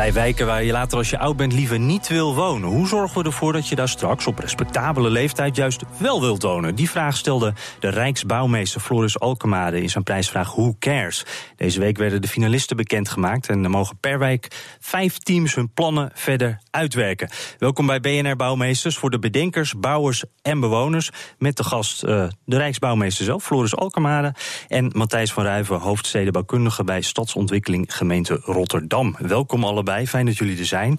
Vijf wijken waar je later als je oud bent liever niet wil wonen. Hoe zorgen we ervoor dat je daar straks op respectabele leeftijd juist wel wilt wonen? Die vraag stelde de Rijksbouwmeester Floris Alkemade in zijn prijsvraag Who Cares? Deze week werden de finalisten bekendgemaakt en er mogen per wijk vijf teams hun plannen verder uitwerken. Welkom bij BNR Bouwmeesters voor de bedenkers, bouwers en bewoners. Met de gast uh, de Rijksbouwmeester zelf, Floris Alkemade. En Matthijs van Ruiven, hoofdstedenbouwkundige bij Stadsontwikkeling Gemeente Rotterdam. Welkom allemaal allebei. Fijn dat jullie er zijn.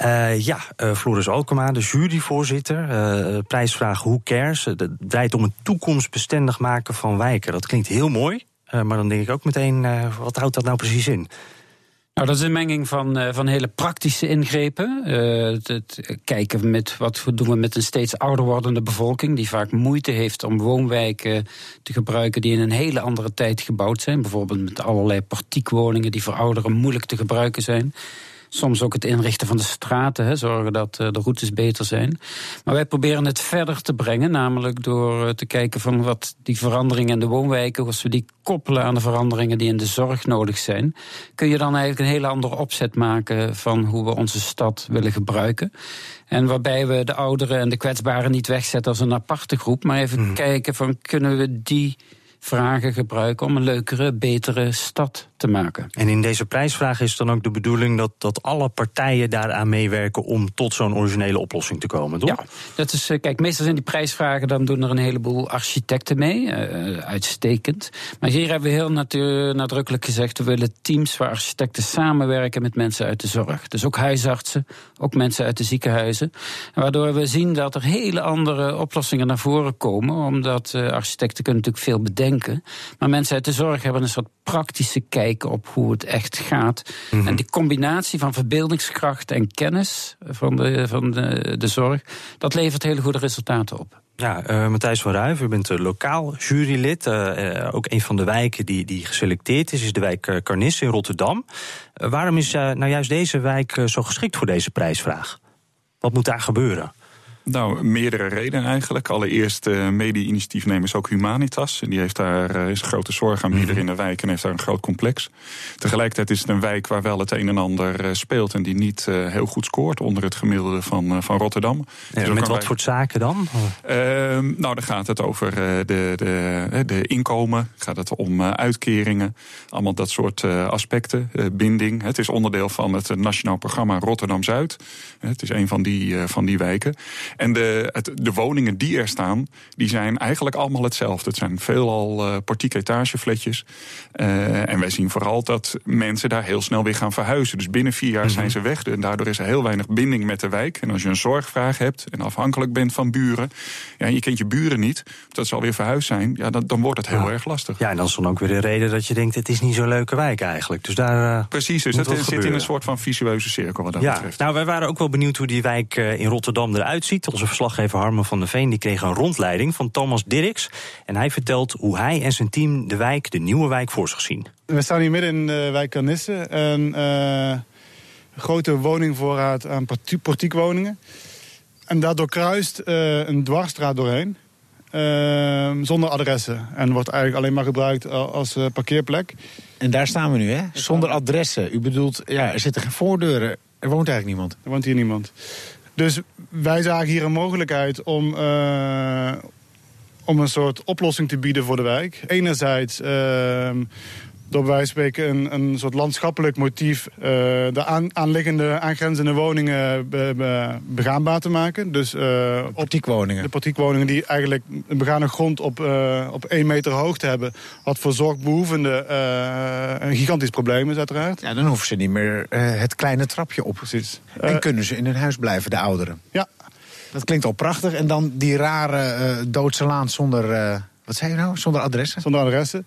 Uh, ja, uh, Floris Alkema, de juryvoorzitter. Uh, prijsvraag Who Cares? Het draait om het toekomstbestendig maken van wijken. Dat klinkt heel mooi, maar dan denk ik ook meteen... wat houdt dat nou precies in? Nou, dat is een menging van, uh, van hele praktische ingrepen. Uh, het, het, kijken met wat doen we met een steeds ouder wordende bevolking, die vaak moeite heeft om woonwijken te gebruiken die in een hele andere tijd gebouwd zijn. Bijvoorbeeld met allerlei partiekwoningen die voor ouderen moeilijk te gebruiken zijn. Soms ook het inrichten van de straten, hè, zorgen dat uh, de routes beter zijn. Maar wij proberen het verder te brengen, namelijk door uh, te kijken van wat die veranderingen in de woonwijken, als we die koppelen aan de veranderingen die in de zorg nodig zijn, kun je dan eigenlijk een hele andere opzet maken van hoe we onze stad willen gebruiken. En waarbij we de ouderen en de kwetsbaren niet wegzetten als een aparte groep, maar even mm. kijken van kunnen we die vragen gebruiken om een leukere, betere stad te maken. En in deze prijsvraag is dan ook de bedoeling dat, dat alle partijen daaraan meewerken om tot zo'n originele oplossing te komen, toch? Ja, dat is, eh, kijk, meestal zijn die prijsvragen, dan doen er een heleboel architecten mee, uh, uitstekend. Maar hier hebben we heel nadrukkelijk gezegd, we willen teams waar architecten samenwerken met mensen uit de zorg. Dus ook huisartsen, ook mensen uit de ziekenhuizen. Waardoor we zien dat er hele andere oplossingen naar voren komen, omdat uh, architecten kunnen natuurlijk veel bedenken. Maar mensen uit de zorg hebben een soort praktische kijk op hoe het echt gaat. Mm -hmm. En die combinatie van verbeeldingskracht en kennis van de, van de, de zorg, dat levert hele goede resultaten op. Ja, uh, Matthijs van Ruijf, u bent uh, lokaal jurylid. Uh, ook een van de wijken die, die geselecteerd is, is de wijk Carnis in Rotterdam. waarom is nou juist deze wijk zo geschikt voor deze prijsvraag? Wat moet daar gebeuren? Nou, meerdere redenen eigenlijk. Allereerst uh, mede-initiatiefnemer is ook Humanitas. En die heeft daar uh, is een grote zorg aan midden in de wijk en heeft daar een groot complex. Tegelijkertijd is het een wijk waar wel het een en ander uh, speelt en die niet heel goed scoort onder het gemiddelde van, van Rotterdam. Ja, dus met wat voor zaken dan? Ehm, nou, dan gaat het over de, de, de inkomen, gaat het om uitkeringen, allemaal dat soort aspecten, binding. Het is onderdeel van het Nationaal Programma Rotterdam Zuid. Het is een van die, van die wijken. En de, het, de woningen die er staan, die zijn eigenlijk allemaal hetzelfde. Het zijn veelal uh, portiek etagefletjes. Uh, en wij zien vooral dat mensen daar heel snel weer gaan verhuizen. Dus binnen vier jaar mm -hmm. zijn ze weg. En daardoor is er heel weinig binding met de wijk. En als je een zorgvraag hebt en afhankelijk bent van buren... Ja, en je kent je buren niet, dat ze alweer verhuisd zijn... Ja, dan, dan wordt het heel ja. erg lastig. Ja, en dan is dan ook weer de reden dat je denkt... het is niet zo'n leuke wijk eigenlijk. Dus daar uh, Precies, dus dat zit gebeuren. in een soort van visueuze cirkel wat dat ja. betreft. Nou, wij waren ook wel benieuwd hoe die wijk in Rotterdam eruit ziet. Onze verslaggever Harmen van der Veen die kreeg een rondleiding van Thomas Dirks. En hij vertelt hoe hij en zijn team de wijk, de nieuwe wijk, voor zich zien. We staan hier midden in de wijk Carnisse. Een uh, grote woningvoorraad aan portiekwoningen. En daardoor kruist uh, een dwarsstraat doorheen. Uh, zonder adressen. En wordt eigenlijk alleen maar gebruikt als uh, parkeerplek. En daar staan we nu, hè? Zonder adressen. U bedoelt, ja, er zitten geen voordeuren. Er woont eigenlijk niemand. Er woont hier niemand. Dus wij zagen hier een mogelijkheid om, uh, om een soort oplossing te bieden voor de wijk. Enerzijds uh, door bij wijze van spreken een, een soort landschappelijk motief uh, de aan, aanliggende, aangrenzende woningen be, be, begaanbaar te maken. Dus, uh, portiekwoningen. De portiekwoningen die eigenlijk een begane grond op, uh, op één meter hoogte hebben. Wat voor zorgbehoevenden een gigantisch probleem is uiteraard. Ja, dan hoeven ze niet meer het kleine trapje op. Precies. En kunnen ze in hun huis blijven, de ouderen. Ja. Dat klinkt al prachtig. En dan die rare doodse laan zonder... wat zei je nou? Zonder adressen? Zonder adressen.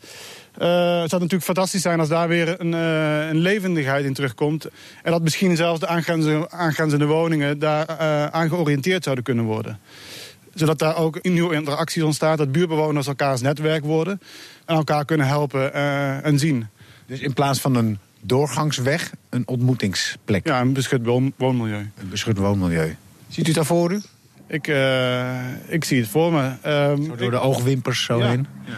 Uh, het zou natuurlijk fantastisch zijn als daar weer een, uh, een, levendigheid in terugkomt. En dat misschien zelfs de aangrenzende, aangrenzende woningen daar uh, aan georiënteerd zouden kunnen worden. Zodat daar ook nieuwe interacties ontstaat, dat buurtbewoners elkaars netwerk worden. En elkaar kunnen helpen en zien. Dus in plaats van een doorgangsweg, een ontmoetingsplek? Ja, een beschut woonmilieu. Een beschut woonmilieu. Ziet u dat voor u? Ik, ik zie het voor me. Zo door de oogwimpers zo ja. heen? Ja.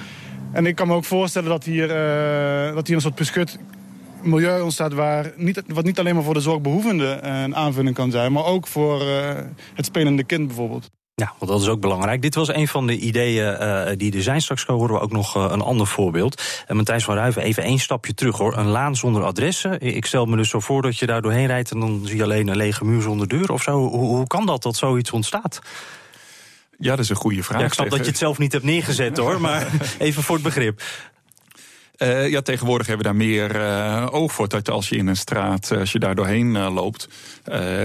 En ik kan me ook voorstellen dat hier, uh, dat hier een soort beschut milieu ontstaat... Waar niet, wat niet alleen maar voor de zorgbehoevende een aanvulling kan zijn... maar ook voor uh, het spelende kind bijvoorbeeld. Ja, want dat is ook belangrijk. Dit was een van de ideeën die er zijn. Straks horen we ook nog een ander voorbeeld. En Matthijs van Ruiven, even één stapje terug hoor. Een laan zonder adressen. Ik stel me dus zo voor dat je daar doorheen rijdt... en dan zie je alleen een lege muur zonder deur of zo. Hoe, hoe kan dat, dat zoiets ontstaat? Ja, dat is een goede vraag. Ja, ik snap dat je het zelf niet hebt neergezet hoor, maar even voor het begrip. Uh, ja, tegenwoordig hebben we daar meer uh, oog voor. Dat als je in een straat, als je daar doorheen loopt,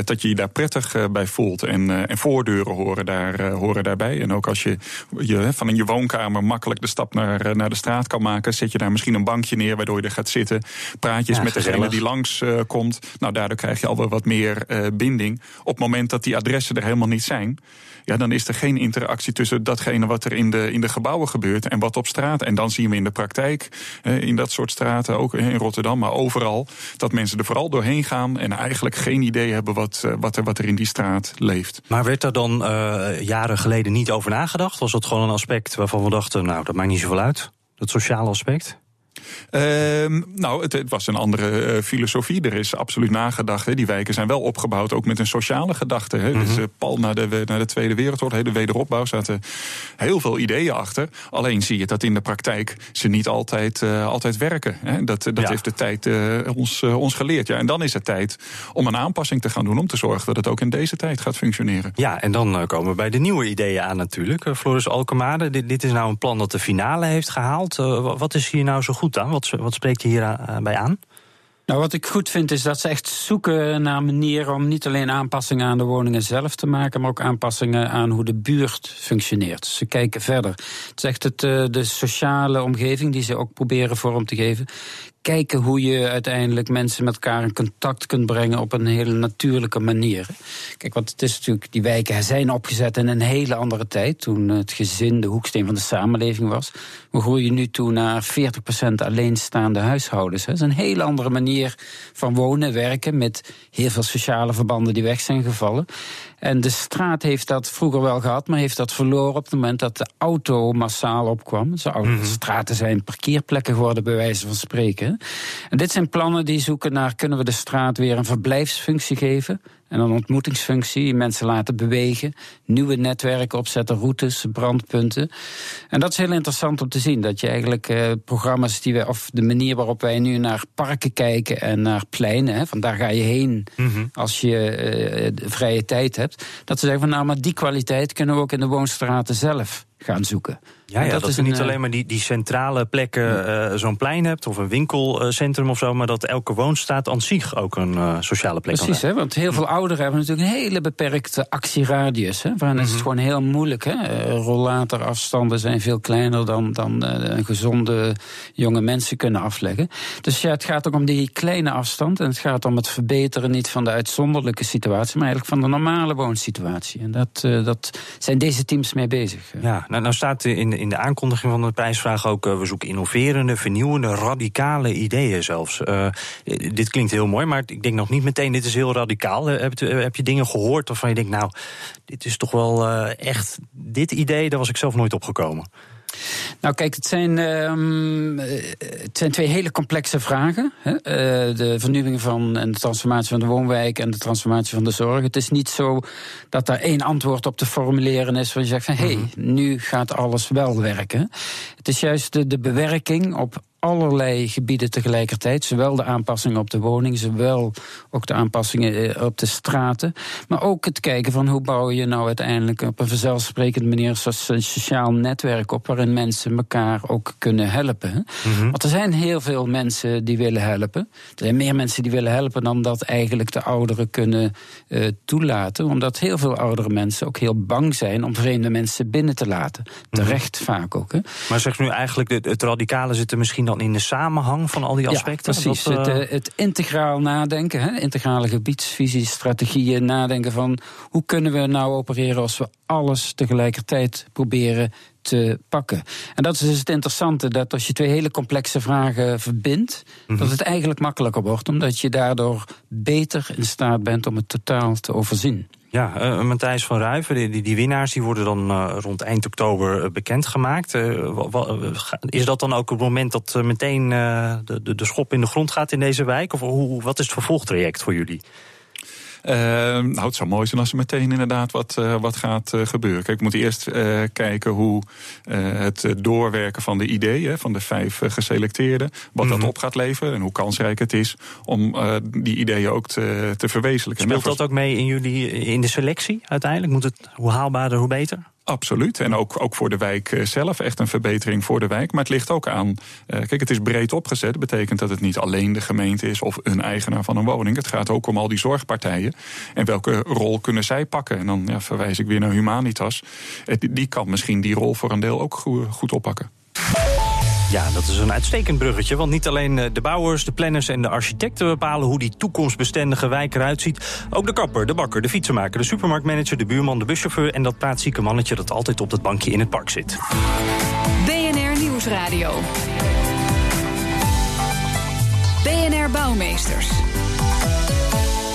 dat je je daar prettig bij voelt. En, en voordeuren horen, daar, horen daarbij. En ook als je, je van in je woonkamer makkelijk de stap naar, naar de straat kan maken, zet je daar misschien een bankje neer waardoor je er gaat zitten. Praatjes ja, met degene die langs komt. Nou, daardoor krijg je alweer wat meer binding. Op het moment dat die adressen er helemaal niet zijn ja, dan is er geen interactie tussen datgene wat er in de, in de gebouwen gebeurt en wat op straat. En dan zien we in de praktijk, eh, in dat soort straten, ook in Rotterdam, maar overal, dat mensen er vooral doorheen gaan en eigenlijk geen idee hebben wat, uh, wat, er, wat er in die straat leeft. Maar werd daar dan uh, jaren geleden niet over nagedacht? Was dat gewoon een aspect waarvan we dachten, nou, dat maakt niet zoveel uit? Dat sociale aspect? Uh, nou, het, het, was een andere uh, filosofie. Er is absoluut nagedacht. Hè. Die wijken zijn wel opgebouwd, ook met een sociale gedachte. Hè. Mm -hmm. Dus uh, pal na de, de Tweede Wereldoorlog, de wederopbouw, zaten heel veel ideeën achter. Alleen zie je dat in de praktijk ze niet altijd, altijd werken. Hè. Dat, dat ja. heeft de tijd ons, ons geleerd. Ja, en dan is het tijd om een aanpassing te gaan doen... om te zorgen dat het ook in deze tijd gaat functioneren. Ja, en dan komen we bij de nieuwe ideeën aan natuurlijk. Floris Alkemade, dit, dit, is nou een plan dat de finale heeft gehaald. wat is hier nou zo goed aan? Wat, wat spreekt je hierbij aan? Nou, wat ik goed vind is dat ze echt zoeken naar manieren om niet alleen aanpassingen aan de woningen zelf te maken, maar ook aanpassingen aan hoe de buurt functioneert. Ze kijken verder. Het is echt het, de sociale omgeving die ze ook proberen vorm te geven kijken hoe je uiteindelijk mensen met elkaar in contact kunt brengen op een hele natuurlijke manier. Kijk, want het is natuurlijk, die wijken zijn opgezet in een hele andere tijd, toen het gezin de hoeksteen van de samenleving was. We groeien nu toe naar 40% alleenstaande huishoudens. Dat is een hele andere manier van wonen, werken, met heel veel sociale verbanden die weg zijn gevallen. En de straat heeft dat vroeger wel gehad, maar heeft dat verloren op het moment dat de auto massaal opkwam. Mm -hmm. straten zijn parkeerplekken geworden, bij wijze van spreken. En dit zijn plannen die zoeken naar: kunnen we de straat weer een verblijfsfunctie geven? En een ontmoetingsfunctie, mensen laten bewegen, nieuwe netwerken opzetten, routes, brandpunten. En dat is heel interessant om te zien. Dat je eigenlijk eh, programma's die we, of de manier waarop wij nu naar parken kijken en naar pleinen, hè, van daar ga je heen mm -hmm. als je eh, vrije tijd hebt. Dat ze zeggen van nou, maar die kwaliteit kunnen we ook in de woonstraten zelf gaan zoeken. Ja, ja dat, dat is niet alleen maar die, die centrale plekken, uh, zo'n plein hebt of een winkelcentrum of zo, maar dat elke woonstaat aan zich ook een uh, sociale plek Precies, hè, want heel veel ouderen hebben natuurlijk een hele beperkte actieradius. Hè, waarin mm -hmm. is het gewoon heel moeilijk. Hè. Rollatorafstanden zijn veel kleiner dan, dan uh, gezonde jonge mensen kunnen afleggen. Dus ja, het gaat ook om die kleine afstand en het gaat om het verbeteren niet van de uitzonderlijke situatie, maar eigenlijk van de normale woonsituatie. En dat, dat zijn deze teams mee bezig. Ja, nou, nou staat in, in de aankondiging van de prijsvraag ook... Uh, we zoeken innoverende, vernieuwende, radicale ideeën zelfs. Uh, dit klinkt heel mooi, maar ik denk nog niet meteen... dit is heel radicaal. Uh, heb, heb, je dingen gehoord waarvan je denkt... nou, dit is toch wel echt... dit idee, daar was ik zelf nooit opgekomen. Nou, kijk, het zijn, um, het zijn twee hele complexe vragen. Hè? Uh, de vernieuwing van en de transformatie van de woonwijk en de transformatie van de zorg. Het is niet zo dat daar één antwoord op te formuleren is waar je zegt van hé, hey, nu gaat alles wel werken. Het is juist de, de bewerking op allerlei gebieden tegelijkertijd. Zowel de aanpassingen op de woning, zowel ook de aanpassingen eh, op de straten. Maar ook het kijken van hoe bouw je nou uiteindelijk op een vanzelfsprekende manier een sociaal netwerk op waarin mensen elkaar ook kunnen helpen. Mhm. Want er zijn heel veel mensen die willen helpen. Er zijn meer mensen die willen helpen dan dat eigenlijk de ouderen kunnen uh, toelaten. Omdat heel veel oudere mensen ook heel bang zijn om vreemde mensen binnen te laten. Mhm. Terecht vaak ook. Hè. Maar zeg nu eigenlijk, het, het radicale zit er misschien dan in de samenhang van al die aspecten? Ja, precies. het, uh... het, integraal nadenken, hè? integrale gebiedsvisies, strategieën, nadenken van hoe kunnen we nou opereren als we alles tegelijkertijd proberen te pakken. En dat is dus het interessante, dat als je twee hele complexe vragen verbindt, dat mhm. het eigenlijk makkelijker wordt, omdat je daardoor beter in staat bent om het totaal te overzien. Ja, uh, Matthijs van Ruiven, die, die, winnaars die worden dan uh, rond eind oktober uh, bekendgemaakt. is dat dan ook het moment dat meteen de, de, de schop in de grond gaat in deze wijk? Of hoe, wat is het vervolgtraject voor jullie? Uh, nou, het zou mooi zijn als er meteen inderdaad wat, uh, wat gaat uh, gebeuren. Kijk, we moeten eerst kijken hoe het doorwerken van de ideeën van de vijf geselecteerden, wat dat mhm. op gaat leveren en hoe kansrijk het is om die ideeën ook te, te verwezenlijken. Speelt dat ook mee in jullie in de selectie uiteindelijk? Moet het hoe haalbaarder, hoe beter? Absoluut. En ook, ook voor de wijk eh, zelf echt een verbetering voor de wijk. Maar het ligt ook aan. Uh, kijk, het is breed opgezet. Dat betekent dat het niet alleen de gemeente is of een eigenaar van een woning. Het gaat ook om al die zorgpartijen. En welke rol kunnen zij pakken? En dan ja, verwijs ik weer naar Humanitas. Eh, die kan misschien die rol voor een deel ook goed oppakken. Ja, dat is een uitstekend bruggetje. Want niet alleen eh, de bouwers, de planners en de architecten bepalen hoe die toekomstbestendige wijk eruit ziet. Ook de kapper, de bakker, de fietsenmaker, de supermarktmanager, de buurman, de buschauffeur en dat praatzieke mannetje dat altijd op dat bankje in het park zit. BNR Nieuwsradio. BNR Bouwmeesters.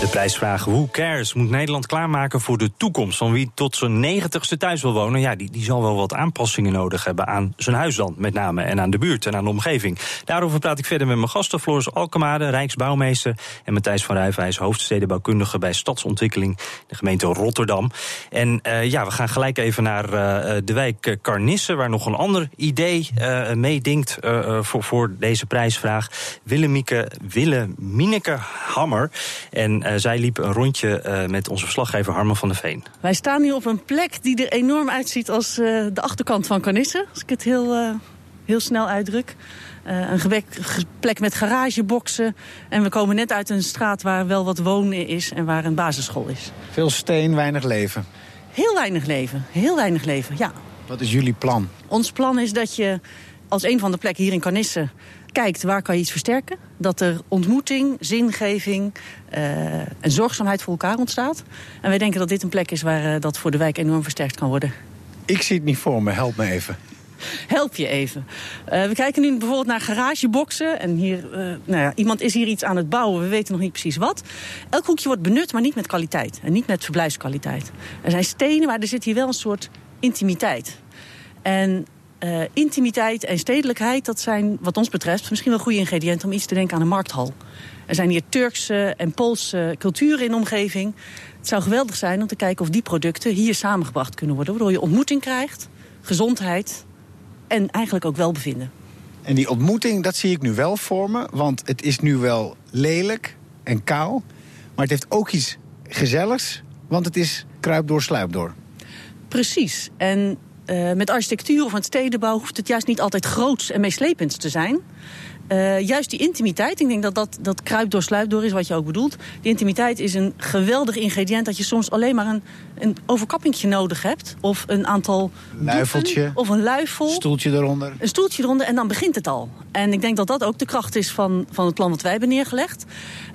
De prijsvraag Who Cares moet Nederland klaarmaken voor de toekomst. Van wie tot zijn negentigste thuis wil wonen, ja, die, die zal wel wat aanpassingen nodig hebben aan zijn dan, met name. En aan de buurt en aan de omgeving. Daarover praat ik verder met mijn gasten. Floris Alkemade, Rijksbouwmeester. En Matthijs van Rijvijs, hoofdstedenbouwkundige bij Stadsontwikkeling, de gemeente Rotterdam. En uh, ja, we gaan gelijk even naar uh, de wijk Carnisse, waar nog een ander idee uh, meedingt voor, voor deze prijsvraag. Willemieke, Willemineke Hammer. En zij liep een rondje uh, met onze verslaggever Harmen van der Veen. Wij staan hier op een plek die er enorm uitziet als uh, de achterkant van Carnisse. Als ik het heel, heel snel uitdruk. een plek met garageboxen. En we komen net uit een straat waar wel wat wonen is en waar een basisschool is. Veel steen, weinig leven. Heel weinig leven, heel weinig leven, ja. Wat is jullie plan? Ons plan is dat je als een van de plekken hier in Carnisse kijkt waar kan je iets versterken. Dat er ontmoeting, zingeving uh, en zorgzaamheid voor elkaar ontstaat. En wij denken dat dit een plek is waar uh, dat voor de wijk enorm versterkt kan worden. Ik zie het niet voor me, help me even. Help je even. Uh, we kijken nu bijvoorbeeld naar garageboxen. En hier, nou ja, iemand is hier iets aan het bouwen, we weten nog niet precies wat. Elk hoekje wordt benut, maar niet met kwaliteit. En niet met verblijfskwaliteit. Er zijn stenen, maar er zit hier wel een soort intimiteit. En uh, intimiteit en stedelijkheid, dat zijn wat ons betreft misschien wel goede ingrediënten om iets te denken aan een markthal. Er zijn hier Turkse en Poolse culturen in de omgeving. Het zou geweldig zijn om te kijken of die producten hier samengebracht kunnen worden. Waardoor je ontmoeting krijgt, gezondheid en eigenlijk ook welbevinden. En die ontmoeting, dat zie ik nu wel voor me. Want het is nu wel lelijk en kaal. Maar het heeft ook iets gezelligs. Want het is kruip door, sluip door. Precies. En uh, met architectuur of met stedenbouw hoeft het juist niet altijd groots en meeslepend te zijn. Uh, juist die intimiteit, ik denk dat dat, dat kruip door sluip door is wat je ook bedoelt. Die intimiteit is een geweldig ingrediënt dat je soms alleen maar een, een overkappingje nodig hebt. Of een aantal luifeltje. Of een luifel. Stoeltje eronder. Een stoeltje eronder en dan begint het al. En ik denk dat dat ook de kracht is van, van het plan wat wij hebben neergelegd.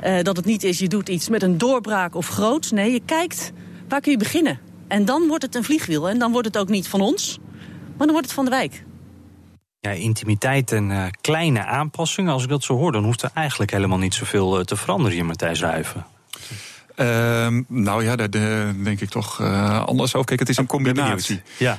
Uh, dat het niet is, je doet iets met een doorbraak of groots. Nee, je kijkt, waar kun je beginnen? En dan wordt het een vliegwiel. En dan wordt het ook niet van ons, maar dan wordt het van de wijk. Ja, intimiteit en uh, kleine aanpassingen. Als ik dat zo hoor, dan hoeft er eigenlijk helemaal niet zoveel uh, te veranderen hier, Matthijs Ruiven. Uh, nou ja, daar denk ik toch uh, anders over. Kijk, het is een combinatie. Ja,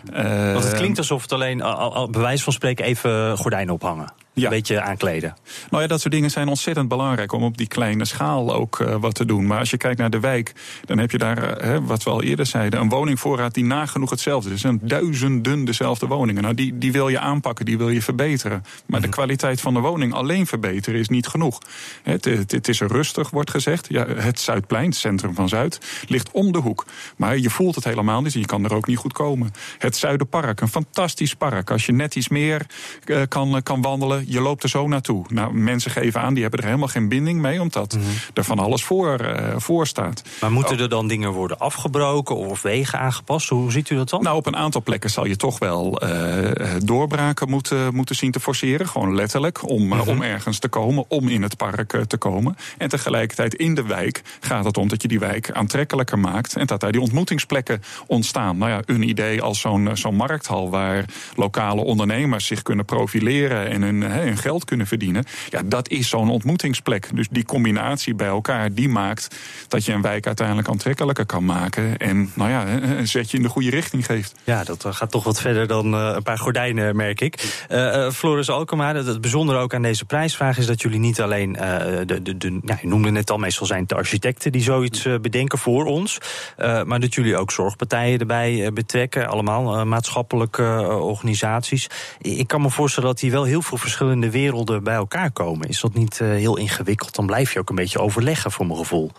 want het klinkt alsof het alleen, al, al, bewijs van spreken, even gordijnen ophangen. Een beetje aankleden. Nou ja, dat soort dingen zijn ontzettend belangrijk om op die kleine schaal ook uh, wat te doen. Maar als je kijkt naar de wijk, dan heb je daar, uh, wat we al eerder zeiden, een woningvoorraad die nagenoeg hetzelfde is. Er zijn duizenden dezelfde woningen. Nou, die, die wil je aanpakken, die wil je verbeteren. Maar de kwaliteit van de woning alleen verbeteren is niet genoeg. Het, het, het is rustig, wordt gezegd. Ja, het Zuidplein, het centrum van Zuid, ligt om de hoek. Maar je voelt het helemaal niet en je kan er ook niet goed komen. Het Zuiderpark, een fantastisch park. Als je net iets meer uh, kan, kan wandelen, je loopt er zo naartoe. Nou, mensen geven aan, die hebben er helemaal geen binding mee, omdat mm -hmm. er van alles voor, uh, voor staat. Maar moeten er dan dingen worden afgebroken of wegen aangepast? Hoe ziet u dat dan? Nou, op een aantal plekken zal je toch wel uh, doorbraken moeten, moeten zien te forceren. Gewoon letterlijk, om, mm -hmm. om ergens te komen, om in het park te komen. En tegelijkertijd in de wijk gaat het om dat je die wijk aantrekkelijker maakt. En dat daar die ontmoetingsplekken ontstaan. Nou ja, een idee als zo'n zo'n markthal waar lokale ondernemers zich kunnen profileren en hun, hun geld kunnen verdienen. Ja, dat is zo'n ontmoetingsplek. Dus die combinatie bij elkaar, die maakt dat je een wijk uiteindelijk aantrekkelijker kan maken. En nou ja, een zetje in de goede richting geeft. Ja, dat gaat toch wat verder dan uh, een paar gordijnen, merk ik. Uh, Floris Alkema, het bijzondere ook aan deze prijsvraag is dat jullie niet alleen, de, de, de, nou, je noemde net al, meestal zijn de architecten die zoiets bedenken voor ons. maar dat jullie ook zorgpartijen erbij betrekken, allemaal maatschappelijke organisaties. Ik kan me voorstellen dat die wel heel veel verschillende werelden bij elkaar komen. Is dat niet uh, heel ingewikkeld? Dan blijf je ook een beetje overleggen, voor mijn gevoel.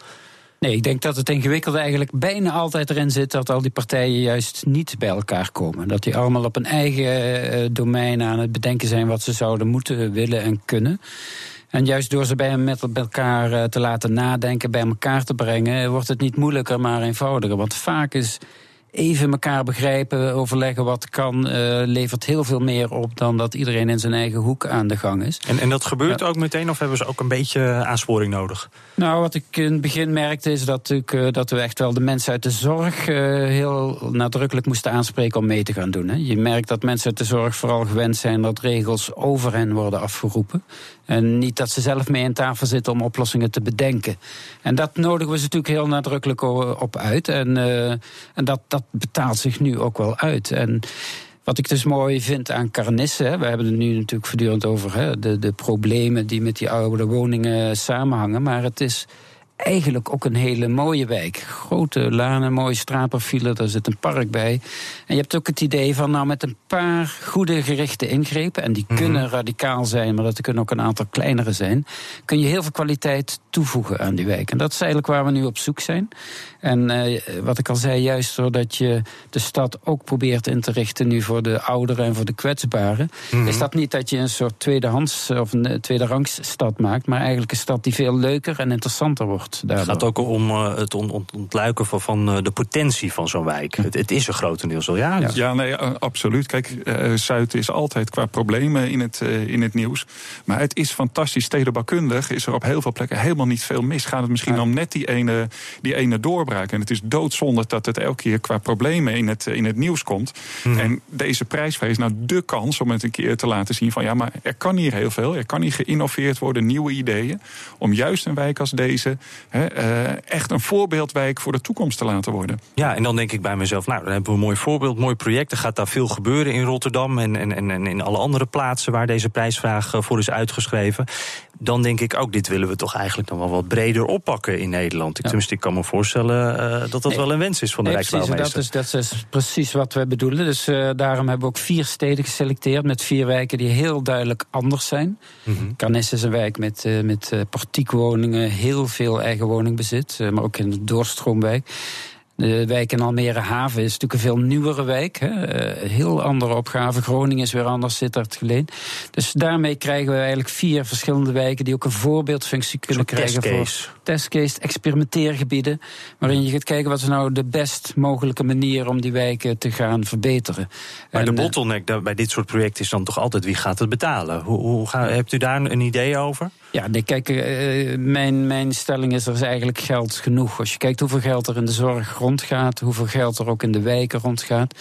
Nee, ik denk dat het ingewikkelde eigenlijk bijna altijd erin zit dat al die partijen juist niet bij elkaar komen. Dat die allemaal op een eigen uh, domein aan het bedenken zijn wat ze zouden moeten, willen en kunnen. En juist door ze bij, met elkaar uh, te laten nadenken, bij elkaar te brengen, wordt het niet moeilijker, maar eenvoudiger. Want vaak is even elkaar begrijpen, overleggen wat kan, uh, levert heel veel meer op dan dat iedereen in zijn eigen hoek aan de gang is. En, en dat gebeurt ja. ook meteen, of hebben ze ook een beetje aansporing nodig? Nou, wat ik in het begin merkte is dat, ik, uh, dat we echt wel de mensen uit de zorg uh, heel nadrukkelijk moesten aanspreken om mee te gaan doen. Hè. Je merkt dat mensen uit de zorg vooral gewend zijn dat regels over hen worden afgeroepen. En niet dat ze zelf mee aan tafel zitten om oplossingen te bedenken. En dat nodigen we ze natuurlijk heel nadrukkelijk op uit. En, en dat, dat betaalt zich nu ook wel uit. En wat ik dus mooi vind aan Carnisse, we hebben het nu natuurlijk voortdurend over hè, de, de problemen die met die oude woningen samenhangen, maar het is eigenlijk ook een hele mooie wijk. Grote lanen, mooie straatprofielen, daar zit een park bij. En je hebt ook het idee van, nou, met een paar goede gerichte ingrepen, en die mm -hmm. kunnen radicaal zijn, maar dat kunnen ook een aantal kleinere zijn, kun je heel veel kwaliteit toevoegen aan die wijk. En dat is eigenlijk waar we nu op zoek zijn. En uh, wat ik al zei, juist doordat je de stad ook probeert in te richten nu voor de ouderen en voor de kwetsbaren, mm -hmm. is dat niet dat je een soort tweedehands of een tweederangs stad maakt, maar eigenlijk een stad die veel leuker en interessanter wordt. Daardoor. Het gaat ook om uh, het on on ontluiken van, van uh, de potentie van zo'n wijk. Het, het, is een grotendeels al, ja. Ja, ja nee, uh, absoluut. Kijk, Zuid is altijd qua problemen in het, in het nieuws. Maar het is fantastisch. Stedenbouwkundig is er op heel veel plekken helemaal niet veel mis. Gaat het misschien ja. om net die ene, die ene doorbraak. En het is doodzonde dat het elke keer qua problemen in het, in het nieuws komt. Mm. En deze prijsvraag is nou de kans om het een keer te laten zien van ja, maar er kan hier heel veel. Er kan hier geïnnoveerd worden, nieuwe ideeën. Om juist een wijk als deze He, uh, echt een voorbeeldwijk voor de toekomst te laten worden. Ja, en dan denk ik bij mezelf, nou, dan hebben we een mooi voorbeeld, mooi project. Er gaat daar veel gebeuren in Rotterdam en, en, en in alle andere plaatsen waar deze prijsvraag voor is uitgeschreven. Dan denk ik ook, dit willen we toch eigenlijk nog wel wat breder oppakken in Nederland. Ik, ja. Tenminste, ik kan me voorstellen dat dat nee, wel een wens is van de nee, Rijksbouwmeester. Dat is, dat is precies wat we bedoelen. Dus uh, daarom hebben we ook vier steden geselecteerd met vier wijken die heel duidelijk anders zijn. Mm -hmm. Carnes is een wijk met, met partiekwoningen, heel veel eigen woningbezit, maar ook in de doorstroomwijk. De wijk in Almere Haven is natuurlijk een veel nieuwere wijk. Hè. Heel andere opgave. Groningen is weer anders, Sittard Geleen. Dus daarmee krijgen we eigenlijk vier verschillende wijken... die ook een voorbeeldfunctie kunnen krijgen testcase. voor testcase, experimenteergebieden... waarin je gaat kijken wat is nou de best mogelijke manier... om die wijken te gaan verbeteren. Maar en, de bottleneck bij dit soort projecten is dan toch altijd... wie gaat het betalen? Hoe, hoe hebt u daar een idee over? Ja, nee, kijk, uh, mijn, mijn stelling is er is eigenlijk geld genoeg. Als je kijkt hoeveel geld er in de zorg rondgaat, hoeveel geld er ook in de wijken rondgaat.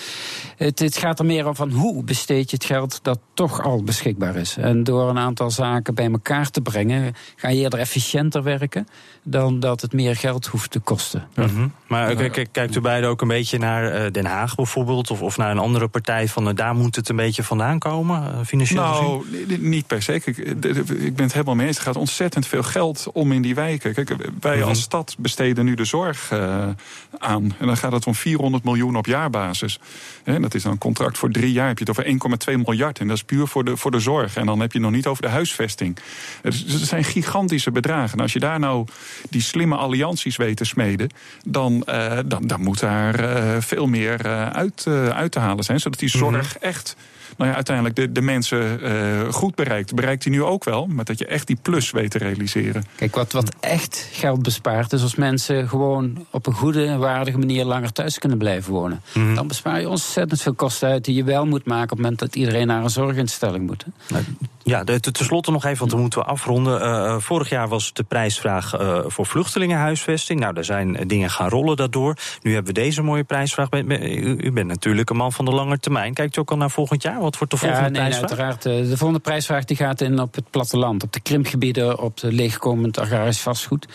Het, het gaat er meer om van hoe besteed je het geld dat toch al beschikbaar is. En door een aantal zaken bij elkaar te brengen, ga je eerder efficiënter werken dan dat het meer geld hoeft te kosten. Mm -hmm. Maar kijkt u beiden ook een beetje naar Den Haag bijvoorbeeld, of, of naar een andere partij van daar moet het een beetje vandaan komen, financieel Nou, niet per se. Ik, ik ben het helemaal mee eens gaat ontzettend veel geld om in die wijken. Kijk, wij mhm. als stad besteden nu de zorg uh, aan. En dan gaat het om 400 miljoen op jaarbasis. En dat is dan een contract voor drie jaar. Heb je het over 1,2 miljard. En dat is puur voor de, voor de zorg. En dan heb je het nog niet over de huisvesting. Dus het zijn gigantische bedragen. En als je daar nou die slimme allianties weet te smeden... dan, uh, dan, dan moet daar uh, veel meer uit, uit te halen zijn. Zodat die zorg mhm. echt nou ja, uiteindelijk de, de mensen uh, goed bereikt. Bereikt hij nu ook wel, maar dat je echt die plus weet te realiseren. Kijk, wat, wat echt geld bespaart, is als mensen gewoon op een goede, waardige manier langer thuis kunnen blijven wonen. Mm Dan bespaar je ontzettend veel kosten uit die je wel moet maken op het moment dat iedereen naar een zorginstelling moet. Ja, tenslotte nog even, want dan moeten we afronden. Uh, vorig jaar was de prijsvraag uh, voor vluchtelingenhuisvesting. Nou, daar zijn dingen gaan rollen daardoor. Nu hebben we deze mooie prijsvraag. U, u bent natuurlijk een man van de lange termijn. Kijkt u ook al naar volgend jaar? Wat wordt de volgende ja, nee, prijsvraag? uiteraard. De volgende prijsvraag die gaat in op het platteland. Op de krimpgebieden, op de leegkomend agrarisch vastgoed.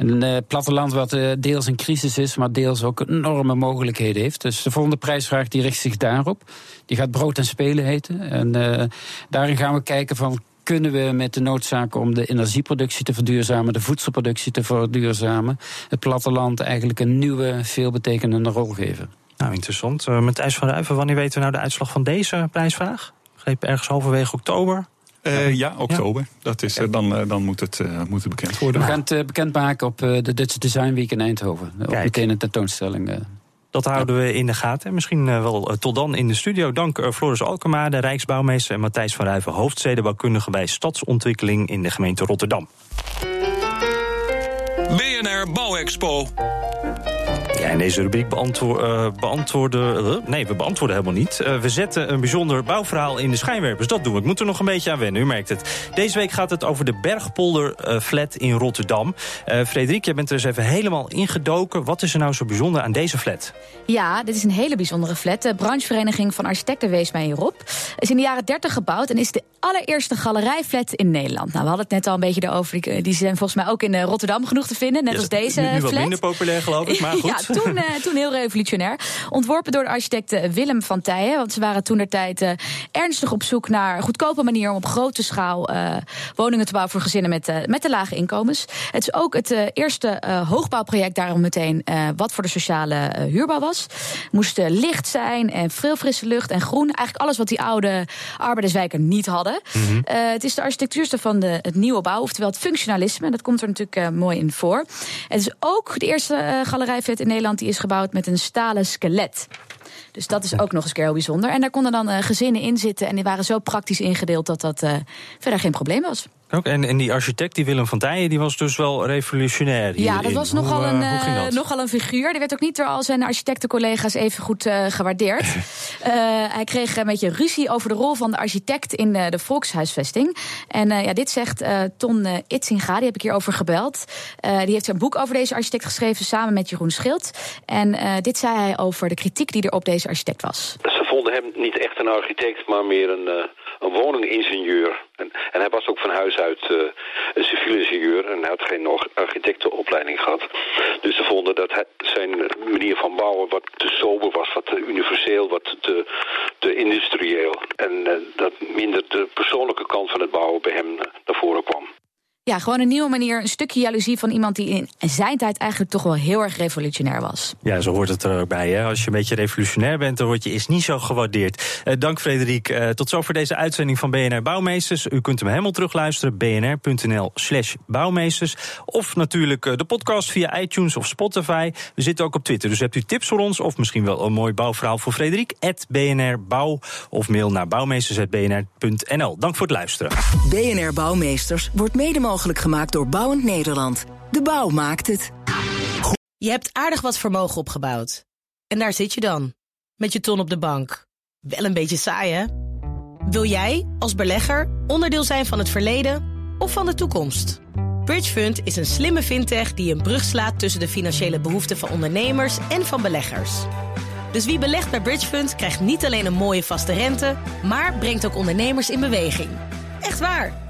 Een uh, platteland wat uh, deels in crisis is, maar deels ook enorme mogelijkheden heeft. Dus de volgende prijsvraag die richt zich daarop. Die gaat brood en spelen heten. En uh, daarin gaan we kijken van kunnen we met de noodzaak om de energieproductie te verduurzamen, de voedselproductie te verduurzamen, het platteland eigenlijk een nieuwe, veelbetekenende rol geven. Nou, interessant. Uh, Matthijs van Ruiven, wanneer weten we nou de uitslag van deze prijsvraag? Greep ergens halverwege oktober? Uh, ja, oktober. Dat is, uh, dan, dan moet, het, moet het bekend worden. We gaan het bekendmaken op de Dutch Design Week in Eindhoven. Ook meteen een tentoonstelling. Dat houden we in de gaten. En misschien wel tot dan in de studio. Dank Floris Alkema, de Rijksbouwmeester... en Matthijs van Ruiven, hoofdstedenbouwkundige bij Stadsontwikkeling in de gemeente Rotterdam. BNR Bouwexpo. Ja, in deze rubriek beantwoord, uh, beantwoorden... Uh, nee, we beantwoorden helemaal niet. Uh, we zetten een bijzonder bouwverhaal in de schijnwerpers. Dat doen we. Ik moet er nog een beetje aan wennen, u merkt het. Deze week gaat het over de Bergpolder flat in Rotterdam. Frederik, jij bent er eens even helemaal ingedoken. Wat is er nou zo bijzonder aan deze flat? Ja, dit is een hele bijzondere flat. De branchevereniging van architecten wees mij hierop. is in de jaren 30 gebouwd en is de allereerste galerijflat in Nederland. Nou, we hadden het net al een beetje erover. Die, zijn volgens mij ook in Rotterdam genoeg te vinden, net als deze nu, nu flat. wat minder populair, geloof ik, maar goed. ja, toen, uh, toen heel revolutionair. Ontworpen door de architect eh, Willem van Tijen. Want ze waren toen der tijd uh, ernstig op zoek naar een goedkope manier om op grote schaal uh, woningen te bouwen voor gezinnen met, met de lage inkomens. Het is ook het eerste hoogbouwproject daarom meteen wat voor de sociale huurbouw was. Moest licht zijn en veel frisse lucht en groen. Eigenlijk alles wat die oude arbeiderswijken niet hadden. Mm -hmm. het is de architectuurste van de, het nieuwe bouw, oftewel het functionalisme. Dat komt er natuurlijk mooi in voor. Het is ook de eerste galerijflat in Nederland die is gebouwd met een stalen skelet. Dus dat is ook nog eens keer heel bijzonder. En daar konden dan uh, gezinnen in zitten. En die waren zo praktisch ingedeeld dat dat uh, verder geen probleem was. Ook, en, en die architect, die Willem van Tijen, die was dus wel revolutionair. Hierin. Ja, dat was nogal, een, uh, nogal een figuur. Die werd ook niet door al zijn architectencollega's even goed uh, gewaardeerd. uh, hij kreeg een beetje ruzie over de rol van de architect in de volkshuisvesting. En ja, dit zegt Ton Itzinga, die heb ik hierover gebeld. die heeft een boek over deze architect geschreven samen met Jeroen Schild. En dit zei hij over de kritiek die er op deze architect was. Ze vonden hem niet echt een architect, maar meer een een woningingenieur. En, en, hij was ook van huis uit uh, een civiel ingenieur en hij had geen architectenopleiding gehad. Dus ze vonden dat hij, zijn manier van bouwen wat te sober was, wat te universeel, wat te, te industrieel. En uh, dat minder de persoonlijke kant van het bouwen bij hem uh, naar voren kwam. Ja, gewoon een nieuwe manier, een stukje jaloezie van iemand die in zijn tijd eigenlijk toch wel heel erg revolutionair was. Ja, zo hoort het er ook bij. Hè? Als je een beetje revolutionair bent, dan word je is niet zo gewaardeerd. Uh, dank Frederik. Uh, tot zover deze uitzending van BNR Bouwmeesters. U kunt hem helemaal terugluisteren, bnr.nl slash bouwmeesters. Of natuurlijk uh, de podcast via iTunes of Spotify. We zitten ook op Twitter, dus hebt u tips voor ons... of misschien wel een mooi bouwverhaal voor Frederik, BNR Bouw... of mail naar bouwmeesters.bnr.nl. Dank voor het luisteren. BNR Bouwmeesters wordt mede mogelijk gemaakt door Bouwend Nederland. De bouw maakt het. Je hebt aardig wat vermogen opgebouwd. En daar zit je dan, met je ton op de bank. Wel een beetje saai, hè? Wil jij, als belegger, onderdeel zijn van het verleden of van de toekomst? Bridgefund is een slimme fintech die een brug slaat tussen de financiële behoeften van ondernemers en van beleggers. Dus wie belegt bij Bridgefund krijgt niet alleen een mooie vaste rente, maar brengt ook ondernemers in beweging. Echt waar!